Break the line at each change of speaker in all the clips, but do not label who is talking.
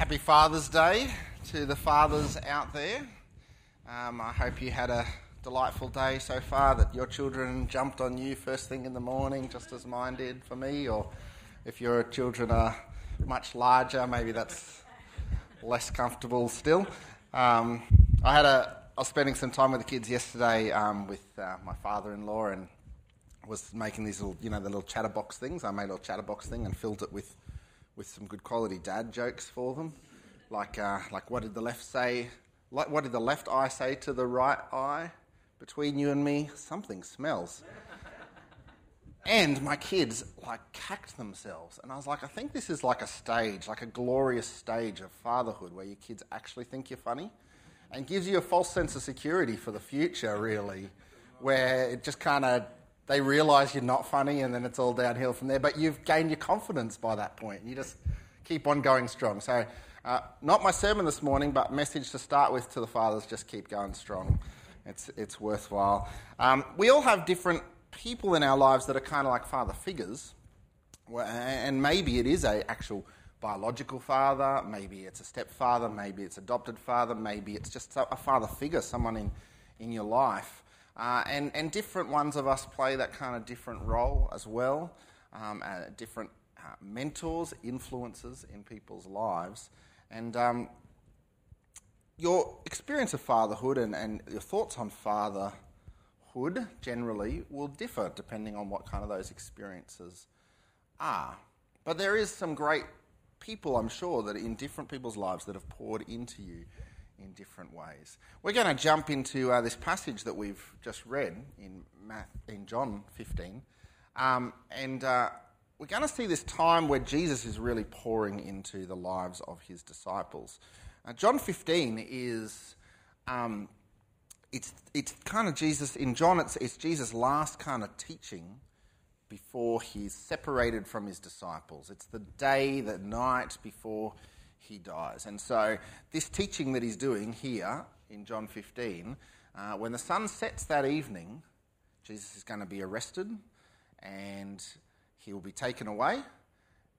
Happy Father's Day to the fathers out there. Um, I hope you had a delightful day so far, that your children jumped on you first thing in the morning, just as mine did for me, or if your children are much larger, maybe that's less comfortable still. Um, I had a I was spending some time with the kids yesterday um, with uh, my father-in-law and was making these little, you know, the little chatterbox things. I made a little chatterbox thing and filled it with, with some good quality dad jokes for them, like uh, like what did the left say? Like what did the left eye say to the right eye? Between you and me, something smells. and my kids like cacked themselves, and I was like, I think this is like a stage, like a glorious stage of fatherhood, where your kids actually think you're funny and gives you a false sense of security for the future, really, where it just kind of they realise you're not funny, and then it's all downhill from there. But you've gained your confidence by that point. You just keep on going strong. So, uh, not my sermon this morning, but message to start with to the fathers: just keep going strong. It's it's worthwhile. Um, we all have different people in our lives that are kind of like father figures, and maybe it is a actual biological father, maybe it's a stepfather, maybe it's adopted father, maybe it's just a father figure, someone in, in your life. Uh, and, and different ones of us play that kind of different role as well, um, uh, different uh, mentors, influences in people's lives. And um, your experience of fatherhood and, and your thoughts on fatherhood generally will differ depending on what kind of those experiences are. But there is some great people, I'm sure, that in different people's lives that have poured into you in different ways. We're going to jump into uh, this passage that we've just read in, Math, in John 15. Um, and uh, we're going to see this time where Jesus is really pouring into the lives of his disciples. Uh, John 15 is. Um, it's, it's kind of Jesus, in John, it's, it's Jesus' last kind of teaching before he's separated from his disciples. It's the day, the night before he dies. And so, this teaching that he's doing here in John 15, uh, when the sun sets that evening, Jesus is going to be arrested and he will be taken away.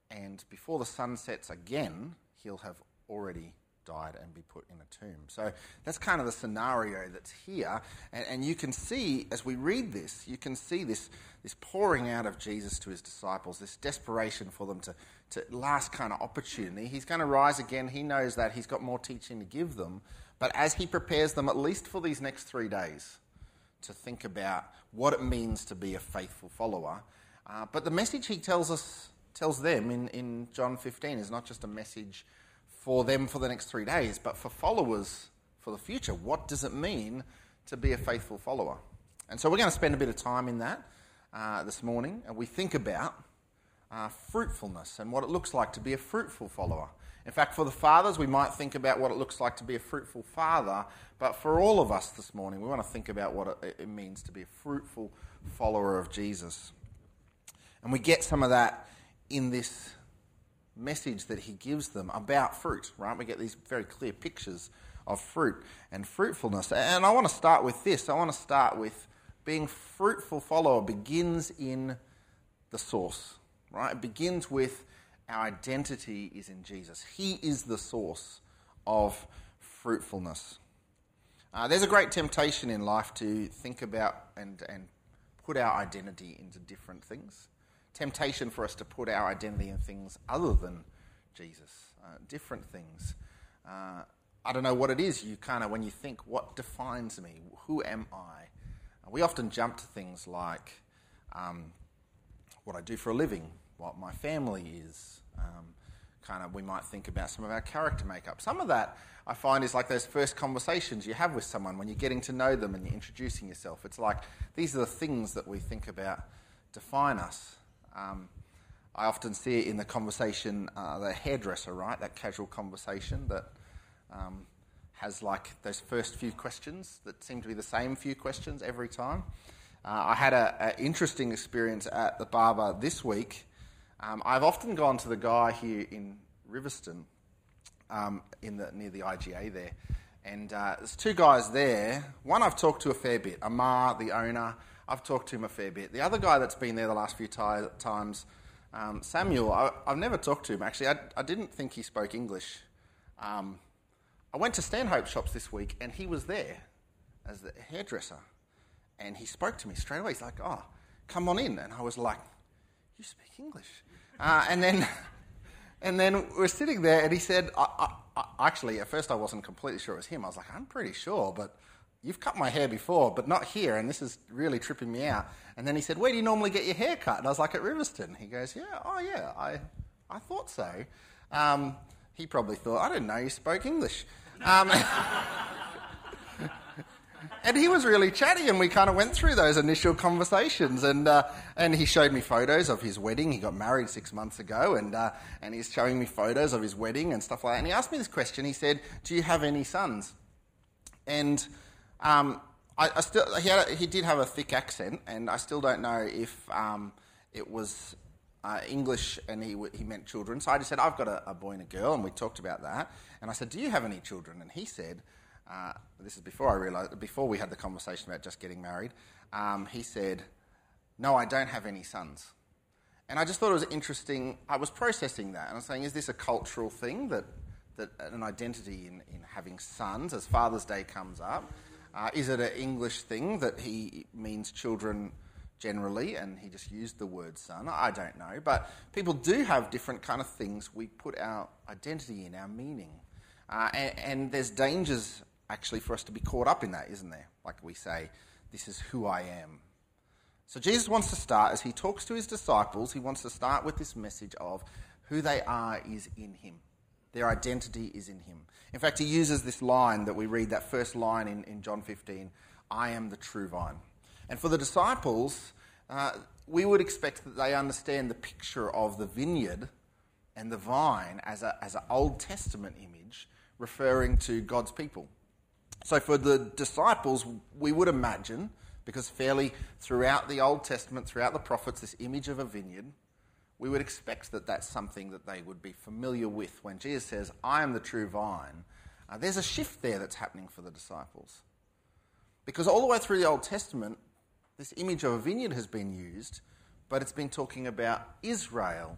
And before the sun sets again, he'll have already died and be put in a tomb. So that's kind of the scenario that's here. And, and, you can see, as we read this, you can see this, this pouring out of Jesus to his disciples, this desperation for them to, to last kind of opportunity. He's going to rise again. He knows that he's got more teaching to give them. But as he prepares them, at least for these next three days, to think about what it means to be a faithful follower. Uh, but the message he tells us, tells them in, in John 15 is not just a message for them for the next three days, but for followers for the future. What does it mean to be a faithful follower? And so we're going to spend a bit of time in that uh, this morning, and we think about uh, fruitfulness and what it looks like to be a fruitful follower. In fact, for the fathers, we might think about what it looks like to be a fruitful father, but for all of us this morning, we want to think about what it, it means to be a fruitful follower of Jesus. And we get some of that in this message that he gives them about fruit, right? We get these very clear pictures of fruit and fruitfulness. And I want to start with this. I want to start with being fruitful follower begins in the source, right? It begins with our identity is in Jesus. He is the source of fruitfulness. Uh, there's a great temptation in life to think about and, and put our identity into different things temptation for us to put our identity in things other than Jesus, uh, different things. Uh, I don't know what it is you kind of, when you think, what defines me? Who am I? we often jump to things like um, what I do for a living, what my family is. Um, kind of, we might think about some of our character makeup. Some of that I find is like those first conversations you have with someone when you're getting to know them and you're introducing yourself. It's like these are the things that we think about define us. Um, I often see it in the conversation, uh, the hairdresser, right? That casual conversation that um, has like those first few questions that seem to be the same few questions every time. Uh, I had an interesting experience at the barber this week. Um, I've often gone to the guy here in Riverstone, um, in the, near the IGA there, and uh, there's two guys there. One I've talked to a fair bit, Amar, the owner. I've talked to him a fair bit. The other guy that's been there the last few t- times, um, Samuel, I, have never talked to him actually. I, I, didn't think he spoke English um, I went to Stanhope Shops this week and he was there as the hairdresser. And he spoke to me straight away. He's like, oh, come on in. And I was like, you speak English. Uh, and then and then we're sitting there and he said, I, I, Actually, at first I wasn't completely sure it was him. I was like, I'm pretty sure, but you've cut my hair before, but not here, and this is really tripping me out. And then he said, Where do you normally get your hair cut? And I was like, At Riverstone. He goes, Yeah, oh, yeah, I, I thought so. Um, he probably thought, I didn't know you spoke English. Um, and he was really chatty, and we kind of went through those initial conversations. And uh, and he showed me photos of his wedding. He got married six months ago, and uh, and he's showing me photos of his wedding and stuff like that. And he asked me this question. He said, "Do you have any sons?" And um, I, I, still he, a, he did have a thick accent, and I still don't know if um, it was uh, English and he, he meant children. So I just said, I've got a, a, boy and a girl, and we talked about that. And I said, Do you have any children? And he said, uh, This is before I realized, before we had the conversation about just getting married. Um, he said, No, I don't have any sons. And I just thought it was interesting. I was processing that, and I was saying, Is this a cultural thing that, that an identity in, in having sons as Father's Day comes up? Uh, is it an English thing that he means children generally, and he just used the word son. I don't know. But people do have different kind of things we put our identity in, our meaning. Uh, and, and, there's dangers actually for us to be caught up in that, isn't there? Like we say, this is who I am. So Jesus wants to start, as he talks to his disciples, he wants to start with this message of who they are is in him. Their identity is in him. In fact, he uses this line that we read, that first line in, in John 15 I am the true vine. And for the disciples, uh, we would expect that they understand the picture of the vineyard and the vine as, a, as an Old Testament image referring to God's people. So for the disciples, we would imagine, because fairly throughout the Old Testament, throughout the prophets, this image of a vineyard, we would expect that that's something that they would be familiar with when Jesus says, I am the true vine. Uh, there's a shift there that's happening for the disciples. Because all the way through the Old Testament, this image of a vineyard has been used, but it's been talking about Israel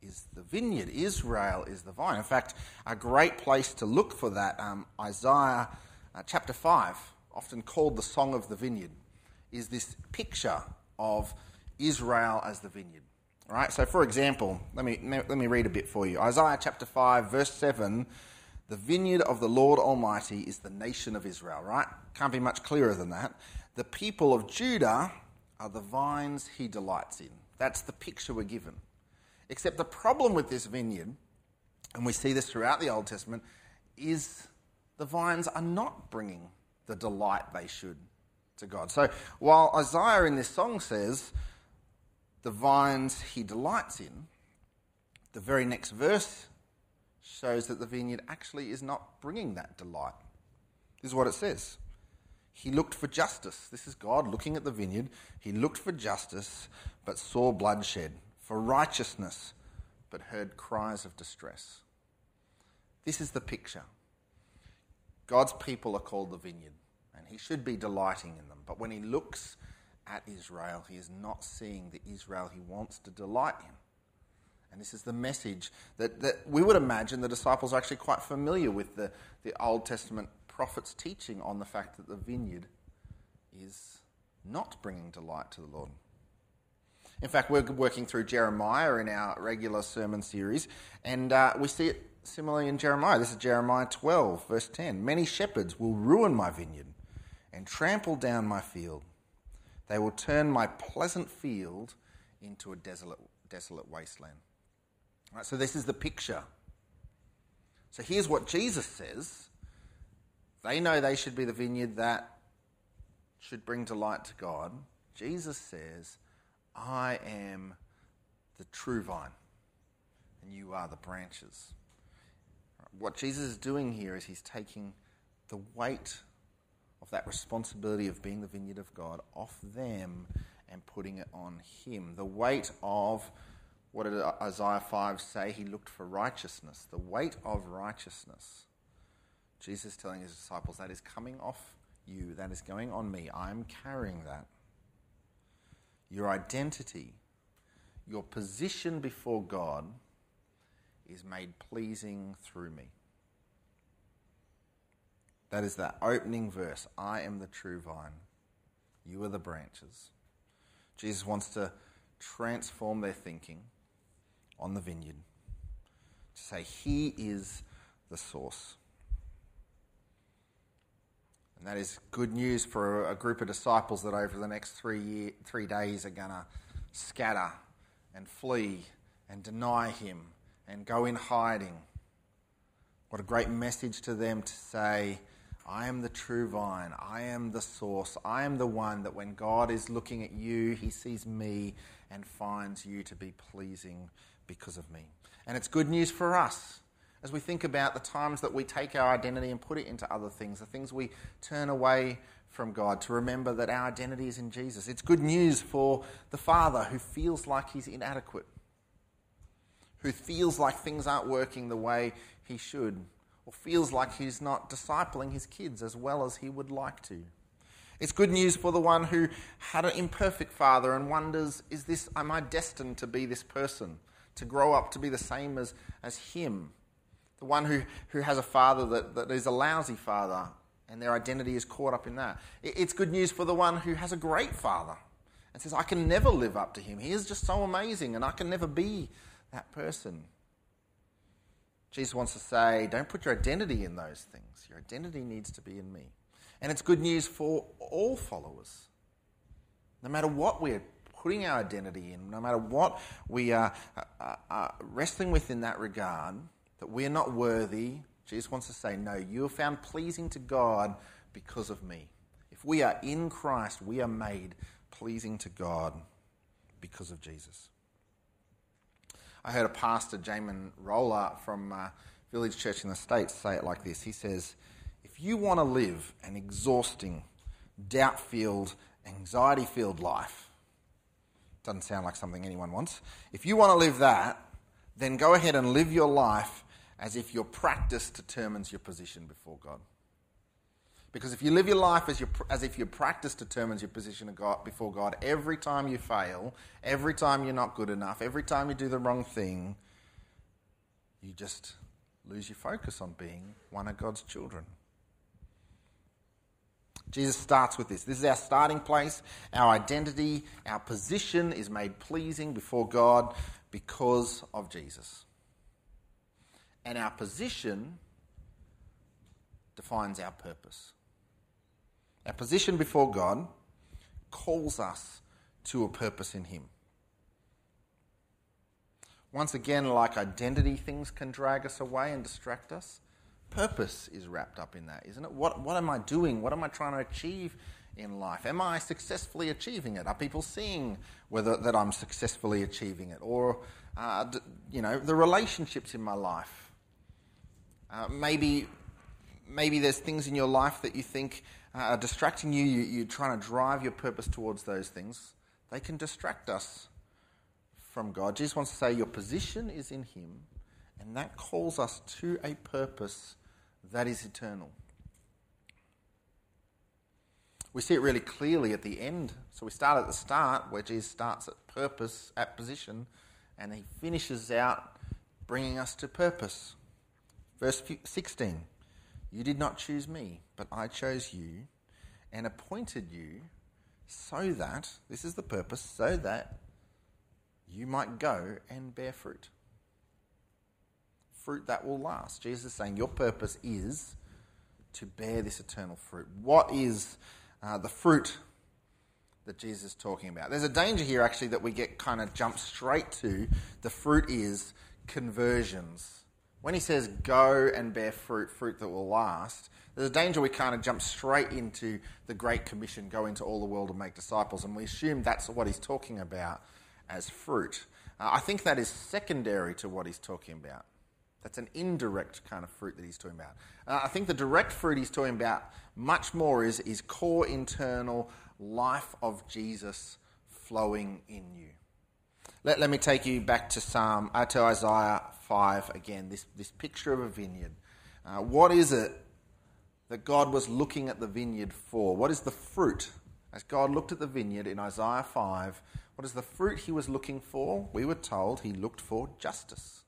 is the vineyard, Israel is the vine. In fact, a great place to look for that, um, Isaiah uh, chapter 5, often called the Song of the Vineyard, is this picture of Israel as the vineyard. All right, so for example, let me, let me read a bit for you. Isaiah chapter 5, verse 7 the vineyard of the Lord Almighty is the nation of Israel, right? Can't be much clearer than that. The people of Judah are the vines he delights in. That's the picture we're given. Except the problem with this vineyard, and we see this throughout the Old Testament, is the vines are not bringing the delight they should to God. So while Isaiah in this song says, the vines he delights in, the very next verse shows that the vineyard actually is not bringing that delight. This is what it says. He looked for justice. This is God looking at the vineyard. He looked for justice, but saw bloodshed, for righteousness, but heard cries of distress. This is the picture. God's people are called the vineyard, and he should be delighting in them. But when he looks at Israel, he is not seeing the Israel he wants to delight in. And this is the message that, that we would imagine the disciples are actually quite familiar with the, the Old Testament prophet's teaching on the fact that the vineyard is not bringing delight to the Lord. In fact, we're working through Jeremiah in our regular sermon series, and uh, we see it similarly in Jeremiah. This is Jeremiah 12, verse 10. Many shepherds will ruin my vineyard and trample down my field. They will turn my pleasant field into a desolate, desolate wasteland. Right, so, this is the picture. So, here's what Jesus says they know they should be the vineyard that should bring delight to God. Jesus says, I am the true vine, and you are the branches. What Jesus is doing here is he's taking the weight of that responsibility of being the vineyard of God off them and putting it on him. The weight of, what did Isaiah 5 say? He looked for righteousness. The weight of righteousness Jesus telling his disciples, that is coming off you, that is going on me. I'm carrying that. Your identity, your position before God is made pleasing through me. That is the opening verse I am the true vine, you are the branches. Jesus wants to transform their thinking on the vineyard to say, He is the source. And that is good news for a group of disciples that over the next three, year, three days are going to scatter and flee and deny him and go in hiding. What a great message to them to say, I am the true vine. I am the source. I am the one that when God is looking at you, he sees me and finds you to be pleasing because of me. And it's good news for us as we think about the times that we take our identity and put it into other things, the things we turn away from God, to remember that our identity is in Jesus. It's good news for the Father who feels like he's inadequate, who feels like things aren't working the way he should or feels like he's not discipling his kids as well as he would like to. It's good news for the one who had an imperfect father and wonders, is this, am I destined to be this person? To grow up to be the same as, as him? The one who, who has a father that, that is a lousy father and their identity is caught up in that. It's good news for the one who has a great father and says, I can never live up to him. He is just so amazing and I can never be that person. Jesus wants to say, don't put your identity in those things. Your identity needs to be in me. And it's good news for all followers. No matter what we're putting our identity in, no matter what we are uh, uh, wrestling with in that regard, that we're not worthy, Jesus wants to say, no, you are found pleasing to God because of me. If we are in Christ, we are made pleasing to God because of Jesus. I heard a pastor, Jamin Roller from uh, Village Church in the States, say it like this. He says, If you want to live an exhausting, doubt filled, anxiety filled life, doesn't sound like something anyone wants. If you want to live that, then go ahead and live your life as if your practice determines your position before God. Because if you live your life as, your, as if your practice determines your position God, before God, every time you fail, every time you're not good enough, every time you do the wrong thing, you just lose your focus on being one of God's children. Jesus starts with this. This is our starting place. Our identity, our position is made pleasing before God because of Jesus. And our position defines our purpose. Our position before God calls us to a purpose in Him. Once again, like identity, things can drag us away and distract us. Purpose is wrapped up in that, isn't it? What, what am I doing? What am I trying to achieve in life? Am I successfully achieving it? Are people seeing whether that I'm successfully achieving it? Or, uh, you know, the relationships in my life. Uh, maybe, maybe there's things in your life that you think are distracting you, you, you're trying to drive your purpose towards those things, they can distract us from God. Jesus wants to say your position is in Him, and that calls us to a purpose that is eternal. We see it really clearly at the end. So we start at the start, where Jesus starts at purpose, at position, and he finishes out bringing us to purpose. Verse 16 You did not choose me, but I chose you and appointed you so that, this is the purpose, so that you might go and bear fruit. Fruit that will last. Jesus is saying your purpose is to bear this eternal fruit. What is uh, the fruit that Jesus is talking about? There's a danger here, actually, that we get kind of jump straight to. The fruit is conversions. When he says go and bear fruit, fruit that will last, there's a danger we kind of jump straight into the Great Commission, go into all the world and make disciples, and we assume that's what he's talking about as fruit. Uh, I think that is secondary to what he's talking about. That's an indirect kind of fruit that he's talking about. Uh, I think the direct fruit he's talking about much more is, is core internal life of Jesus flowing in you. Let, let me take you back to Psalm, uh, to Isaiah 5 again, this, this picture of a vineyard. Uh, what is it that God was looking at the vineyard for? What is the fruit? As God looked at the vineyard in Isaiah 5, what is the fruit he was looking for? We were told he looked for justice,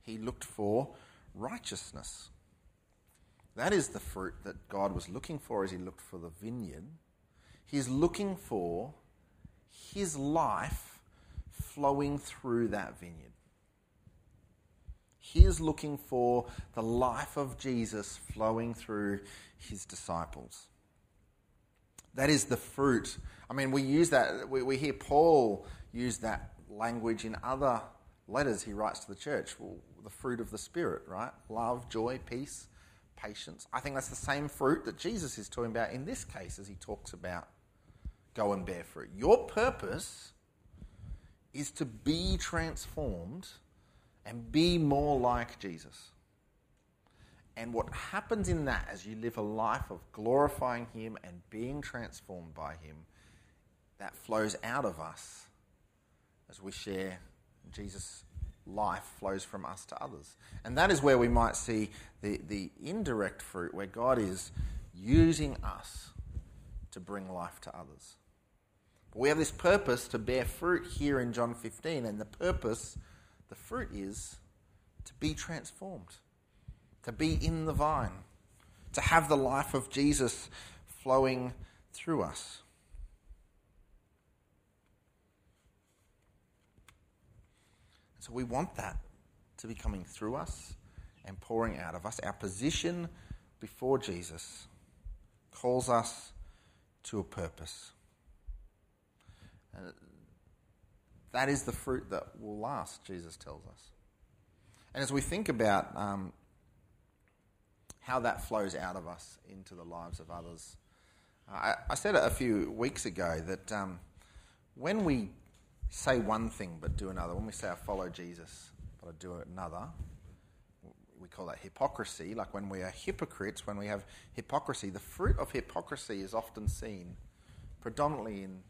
he looked for righteousness. That is the fruit that God was looking for as he looked for the vineyard. He's looking for his life flowing through that vineyard. He is looking for the life of Jesus flowing through his disciples. That is the fruit. I mean, we use that, we, we hear Paul use that language in other letters he writes to the church. Well, the fruit of the Spirit, right? Love, joy, peace, patience. I think that's the same fruit that Jesus is talking about in this case as he talks about go and bear fruit. Your purpose is to be transformed and be more like Jesus. And what happens in that as you live a life of glorifying Him and being transformed by Him, that flows out of us as we share Jesus' life flows from us to others. And that is where we might see the, the indirect fruit, where God is using us to bring life to others. But we have this purpose to bear fruit here in John 15, and the purpose, the fruit is to be transformed to be in the vine, to have the life of Jesus flowing through us. So we want that to be coming through us and pouring out of us. Our position before Jesus calls us to a purpose. That is the fruit that will last, Jesus tells us. And as we think about um, how that flows out of us into the lives of others. Uh, I, I, said it a few weeks ago that um, when we say one thing but do another, when we say I follow Jesus but I do another, we call that hypocrisy. Like when we are hypocrites, when we have hypocrisy, the fruit of hypocrisy is often seen predominantly in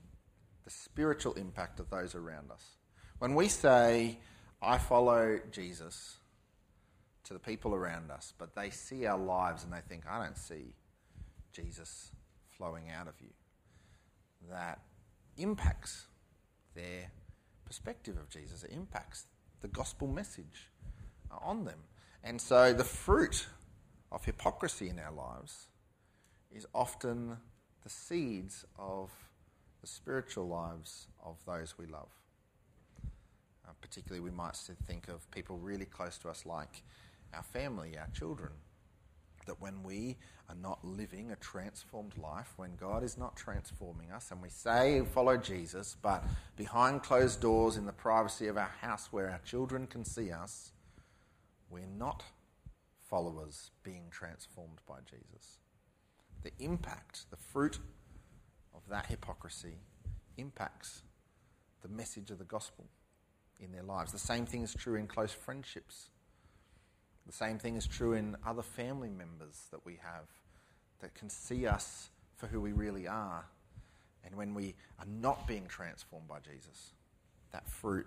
the spiritual impact of those around us. When we say, I follow Jesus, to the people around us, but they see our lives and they think, I don't see Jesus flowing out of you. That impacts their perspective of Jesus, it impacts the gospel message on them. And so the fruit of hypocrisy in our lives is often the seeds of the spiritual lives of those we love. Uh, particularly, we might think of people really close to us, like our family, our children. That when we are not living a transformed life, when God is not transforming us, and we say follow Jesus, but behind closed doors in the privacy of our house where our children can see us, we're not followers being transformed by Jesus. The impact, the fruit that hypocrisy impacts the message of the gospel in their lives. The same thing is true in close friendships. The same thing is true in other family members that we have that can see us for who we really are. And when we are not being transformed by Jesus, that fruit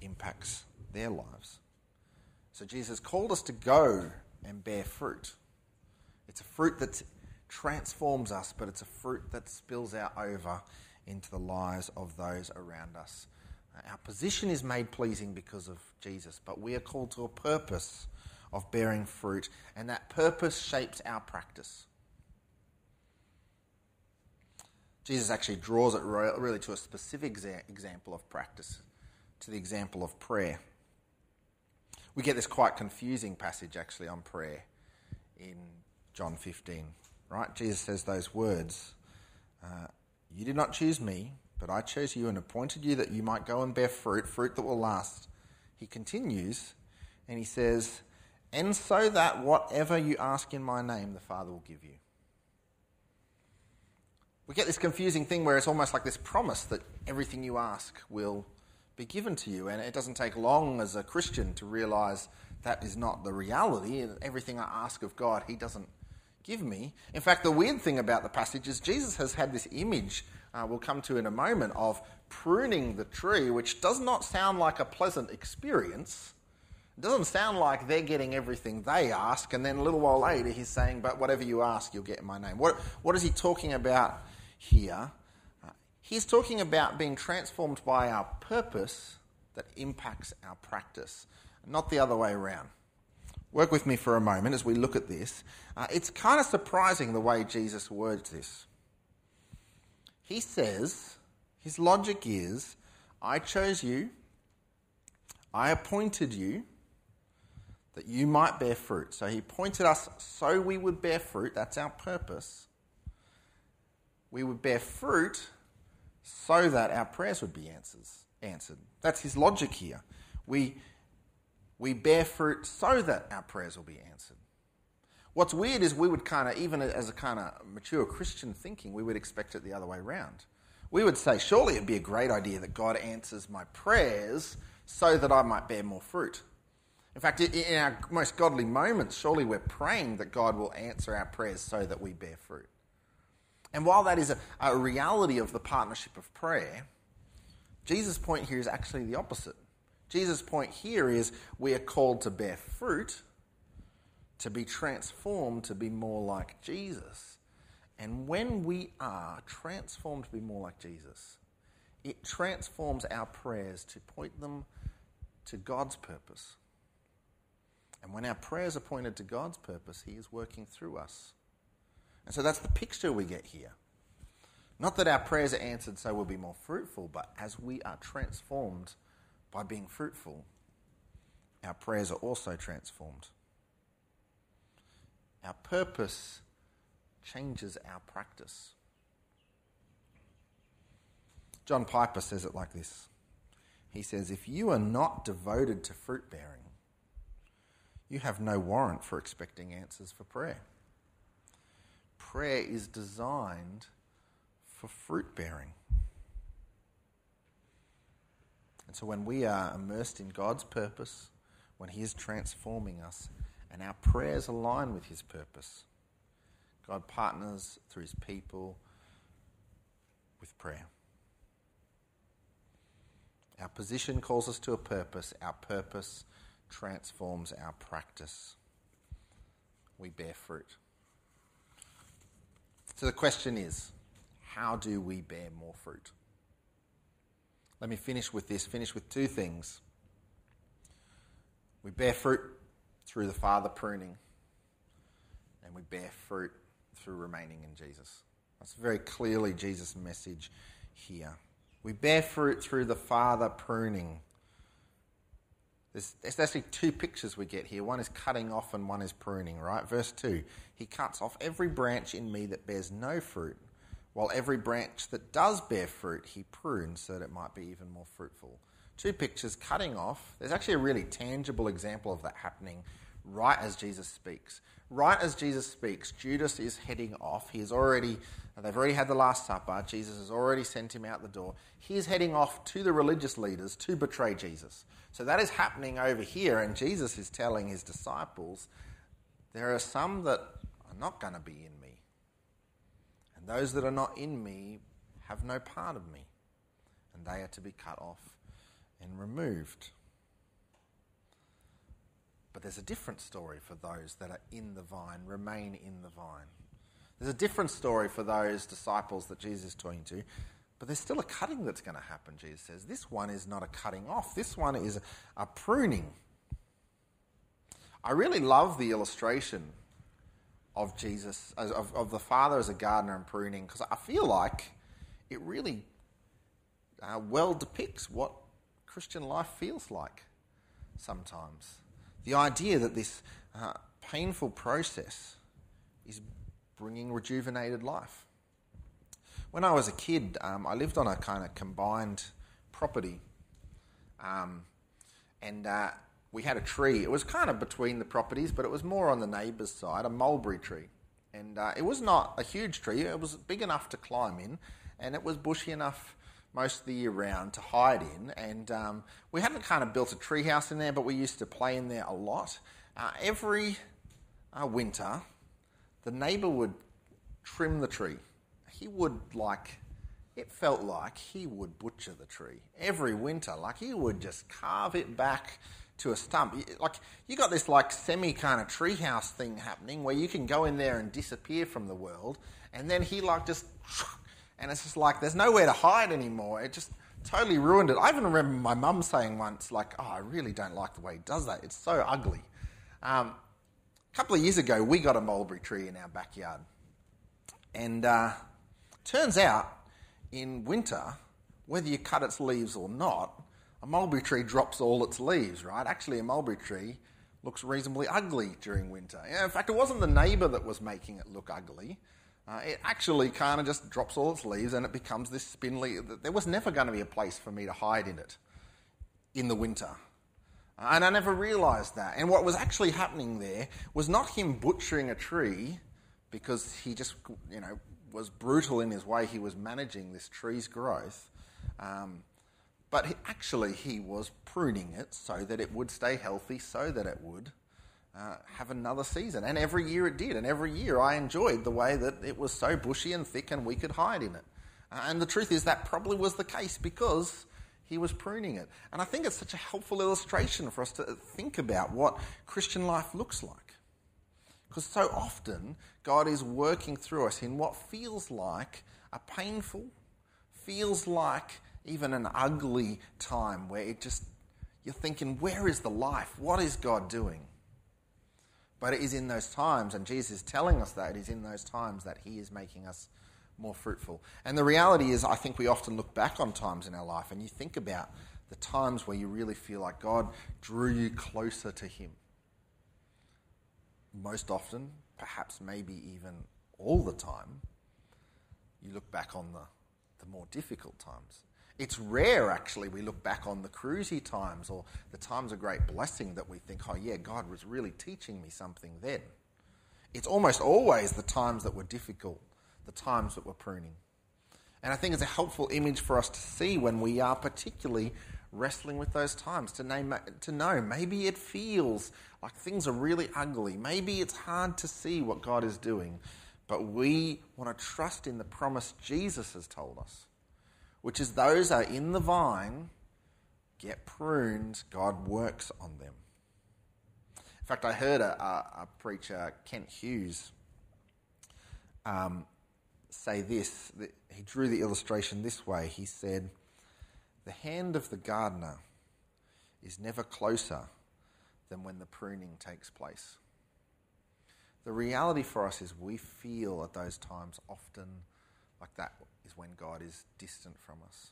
impacts their lives. So Jesus called us to go and bear fruit. It's a fruit that transforms us, but it's a fruit that spills out over into the lives of those around us. Uh, our position is made pleasing because of Jesus, but we are called to a purpose of bearing fruit, and that purpose shapes our practice. Jesus actually draws it really to a specific example of practice, to the example of prayer. We get this quite confusing passage actually on prayer in John 15, right? Jesus says those words uh, You did not choose me, but I chose you and appointed you that you might go and bear fruit, fruit that will last. He continues and he says, and so that whatever you ask in my name, the Father will give you. We get this confusing thing where it's almost like this promise that everything you ask will be given to you. And it doesn't take long as a Christian to realize that is not the reality. Everything I ask of God, He doesn't give me. In fact, the weird thing about the passage is Jesus has had this image, uh, we'll come to in a moment, of pruning the tree, which does not sound like a pleasant experience. It doesn't sound like they're getting everything they ask, and then a little while later he's saying, But whatever you ask, you'll get in my name. What, what is he talking about here? Uh, he's talking about being transformed by our purpose that impacts our practice, not the other way around. Work with me for a moment as we look at this. Uh, it's kind of surprising the way Jesus words this. He says, his logic is, I chose you, I appointed you that you might bear fruit. So he pointed us so we would bear fruit. That's our purpose. We would bear fruit so that our prayers would be answers, answered. That's his logic here. We, we bear fruit so that our prayers will be answered. What's weird is we would kind of, even as a kind of mature Christian thinking, we would expect it the other way around. We would say, surely it'd be a great idea that God answers my prayers so that I might bear more fruit. In fact, in our most godly moments, surely we're praying that God will answer our prayers so that we bear fruit. And while that is a, a reality of the partnership of prayer, Jesus' point here is actually the opposite. Jesus' point here is we are called to bear fruit, to be transformed to be more like Jesus. And when we are transformed to be more like Jesus, it transforms our prayers to point them to God's purpose. And when our prayers are pointed to God's purpose, He is working through us. And so that's the picture we get here. Not that our prayers are answered so we'll be more fruitful, but as we are transformed by being fruitful, our prayers are also transformed. Our purpose changes our practice. John Piper says it like this He says, If you are not devoted to fruit bearing, you have no warrant for expecting answers for prayer. Prayer is designed for fruit bearing. And so when we are immersed in God's purpose, when He is transforming us, and our prayers align with His purpose, God partners through His people with prayer. Our position calls us to a purpose. Our purpose transforms our practice. We bear fruit. So the question is how do we bear more fruit? Let me finish with this, finish with two things. We bear fruit through the Father pruning, and we bear fruit through remaining in Jesus. That's very clearly Jesus' message here. We bear fruit through the Father pruning. There's, there's, actually two pictures we get here. One is cutting off and one is pruning, right? Verse 2 He cuts off every branch in me that bears no fruit, while every branch that does bear fruit he prunes so that it might be even more fruitful. Two pictures cutting off. There's actually a really tangible example of that happening right as Jesus speaks. Right as Jesus speaks, Judas is heading off. He is already, they've already had the Last Supper. Jesus has already sent him out the door. He's heading off to the religious leaders to betray Jesus. So that is happening over here, and Jesus is telling his disciples, There are some that are not going to be in. And those that are not in me have no part of me. And they are to be cut off and removed. But there's a different story for those that are in the vine, remain in the vine. There's a different story for those disciples that Jesus is talking to, but there's still a cutting that's going to happen, Jesus says. This one is not a cutting off, this one is a pruning. I really love the illustration of Jesus, of, of the Father as a gardener and pruning, because I feel like it really uh, well depicts what Christian life feels like sometimes. The idea that this uh, painful process is bringing rejuvenated life. When I was a kid, um, I lived on a kind of combined property. Um, and uh, we had a tree. It was kind of between the properties, but it was more on the neighbour's side, a mulberry tree. And uh, it was not a huge tree, it was big enough to climb in, and it was bushy enough most of the year round to hide in. And um, we hadn't kind of built a treehouse in there, but we used to play in there a lot. Uh, every uh, winter, the neighbour would trim the tree. He would like, it felt like he would butcher the tree every winter. Like he would just carve it back to a stump. Like you got this like semi kind of treehouse thing happening where you can go in there and disappear from the world, and then he like just and it's just like there's nowhere to hide anymore. It just totally ruined it. I even remember my mum saying once, like, "Oh, I really don't like the way he does that. It's so ugly." Um, a couple of years ago, we got a mulberry tree in our backyard. And uh, turns out, in winter, whether you cut its leaves or not, a mulberry tree drops all its leaves, right? Actually, a mulberry tree looks reasonably ugly during winter. In fact, it wasn't the neighbour that was making it look ugly. Uh, it actually kind of just drops all its leaves and it becomes this spindly. There was never going to be a place for me to hide in it in the winter. Uh, and I never realised that. And what was actually happening there was not him butchering a tree because he just, you know, was brutal in his way he was managing this tree's growth. Um, but he, actually, he was pruning it so that it would stay healthy, so that it would uh, have another season. And every year it did. And every year I enjoyed the way that it was so bushy and thick and we could hide in it. Uh, and the truth is, that probably was the case because he was pruning it. And I think it's such a helpful illustration for us to think about what Christian life looks like. Because so often, God is working through us in what feels like a painful, feels like even an ugly time where it just, you're thinking, where is the life? What is God doing? But it is in those times, and Jesus is telling us that it is in those times that He is making us more fruitful. And the reality is, I think we often look back on times in our life and you think about the times where you really feel like God drew you closer to Him most often, perhaps maybe even all the time, you look back on the, the more difficult times. It's rare, actually, we look back on the cruisy times or the times of great blessing that we think, oh, yeah, God was really teaching me something then. It's almost always the times that were difficult, the times that were pruning. And I think it's a helpful image for us to see when we are particularly wrestling with those times, to, name, to know maybe it feels like things are really ugly. Maybe it's hard to see what God is doing, but we want to trust in the promise Jesus has told us, which is those that are in the vine get pruned, God works on them. In fact, I heard a, a, a preacher, Kent Hughes, um, say this. He drew the illustration this way. He said, the hand of the gardener is never closer than when the pruning takes place. The reality for us is we feel at those times often like that is when God is distant from us.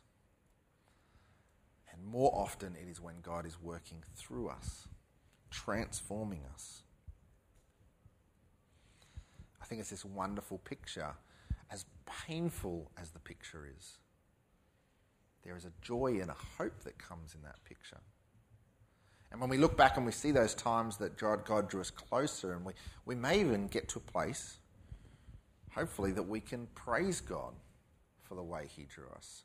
And more often it is when God is working through us, transforming us. I think it's this wonderful picture, as painful as the picture is there is a joy and a hope that comes in that picture. And when we look back and we see those times that God, drew us closer, and we, we may even get to a place, hopefully, that we can praise God for the way He drew us.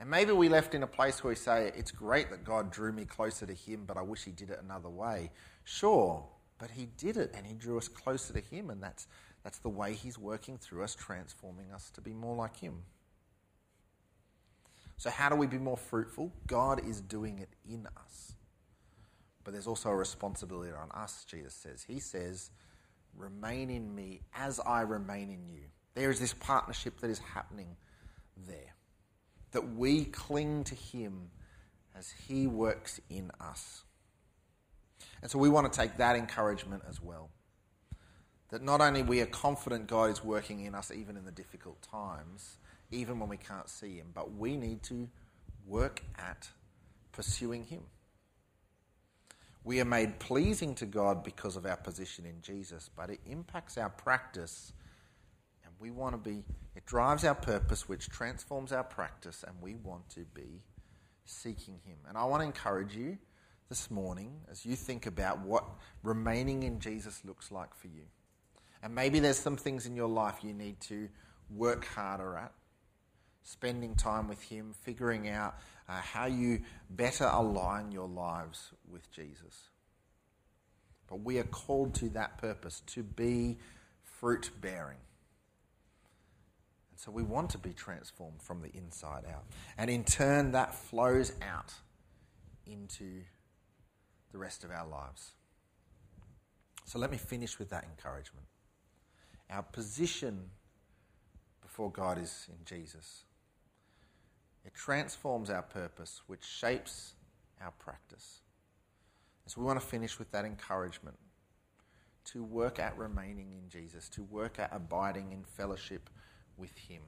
And maybe we left in a place where we say, It's great that God drew me closer to Him, but I wish He did it another way. Sure, but He did it and He drew us closer to Him, and that's, that's the way He's working through us, transforming us to be more like Him. So, how do we be more fruitful? God is doing it in us. But there's also a responsibility on us, Jesus says. He says, Remain in me as I remain in you. There is this partnership that is happening there. That we cling to Him as He works in us. And so we want to take that encouragement as well. That not only we are confident God is working in us even in the difficult times, even when we can't see Him. But we need to work at pursuing Him. We are made pleasing to God because of our position in Jesus, but it impacts our practice. We want to be, it drives our purpose, which transforms our practice, and we want to be seeking Him. And I want to encourage you this morning as you think about what remaining in Jesus looks like for you. And maybe there's some things in your life you need to work harder at spending time with Him, figuring out uh, how you better align your lives with Jesus. But we are called to that purpose, to be fruit bearing. So we want to be transformed from the inside out. And in turn, that flows out into the rest of our lives. So let me finish with that encouragement. Our position before God is in Jesus. It transforms our purpose, which shapes our practice. So we want to finish with that encouragement to work at remaining in Jesus, to work at abiding in fellowship with Him,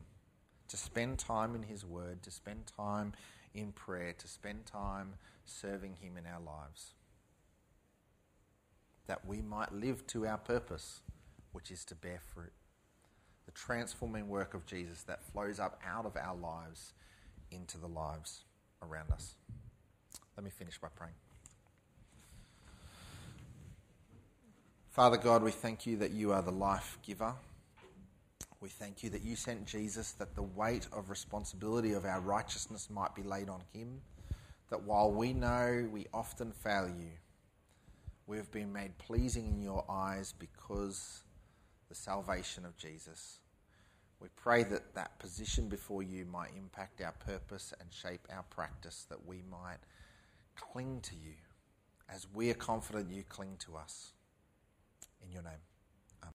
to spend time in His Word, to spend time in prayer, to spend time serving Him in our lives. That we might live to our purpose, which is to bear fruit. The transforming work of Jesus that flows up out of our lives into the lives around us. Let me finish by praying. Father God, we thank you that you are the life giver. We thank you that you sent Jesus that the weight of responsibility of our righteousness might be laid on him. That while we know we often fail you, we have been made pleasing in your eyes because the salvation of Jesus. We pray that that position before you might impact our purpose and shape our practice, that we might cling to you as we are confident you cling to us. In your name.